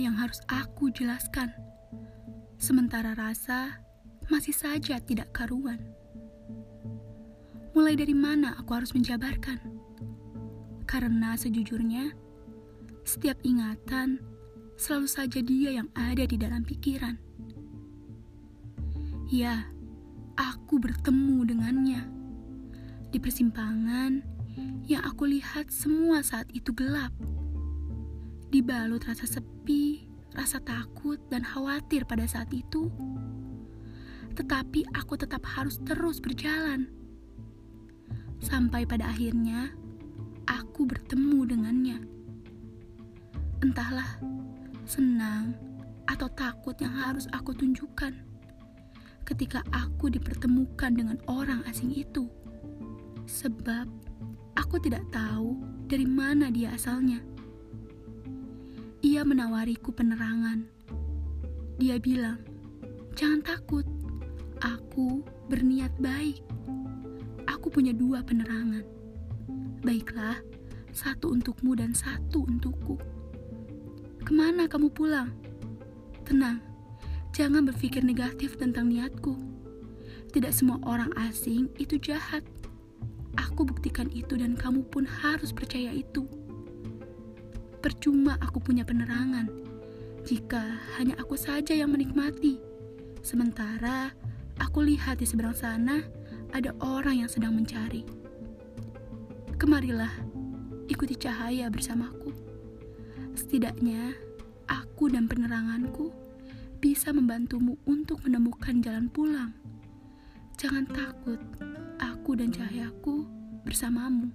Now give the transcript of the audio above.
harus aku jelaskan. Sementara rasa masih saja tidak karuan. Mulai dari mana aku harus menjabarkan? Karena sejujurnya, setiap ingatan selalu saja dia yang ada di dalam pikiran. Ya, aku bertemu dengannya di persimpangan yang aku lihat semua saat itu gelap. Dibalut rasa sepi, rasa takut, dan khawatir pada saat itu. Tetapi aku tetap harus terus berjalan. Sampai pada akhirnya, aku bertemu dengannya. Entahlah, senang atau takut yang harus aku tunjukkan ketika aku dipertemukan dengan orang asing itu. Sebab aku tidak tahu dari mana dia asalnya. Menawariku penerangan. Dia bilang, "Jangan takut, aku berniat baik. Aku punya dua penerangan. Baiklah, satu untukmu dan satu untukku. Ke mana kamu pulang? Tenang, jangan berpikir negatif tentang niatku. Tidak semua orang asing itu jahat. Aku buktikan itu dan kamu pun harus percaya itu. Percuma aku punya penerangan jika hanya aku saja yang menikmati. Sementara aku lihat di seberang sana ada orang yang sedang mencari. Kemarilah, ikuti cahaya bersamaku. Setidaknya aku dan peneranganku bisa membantumu untuk menemukan jalan pulang. Jangan takut, aku dan cahayaku bersamamu.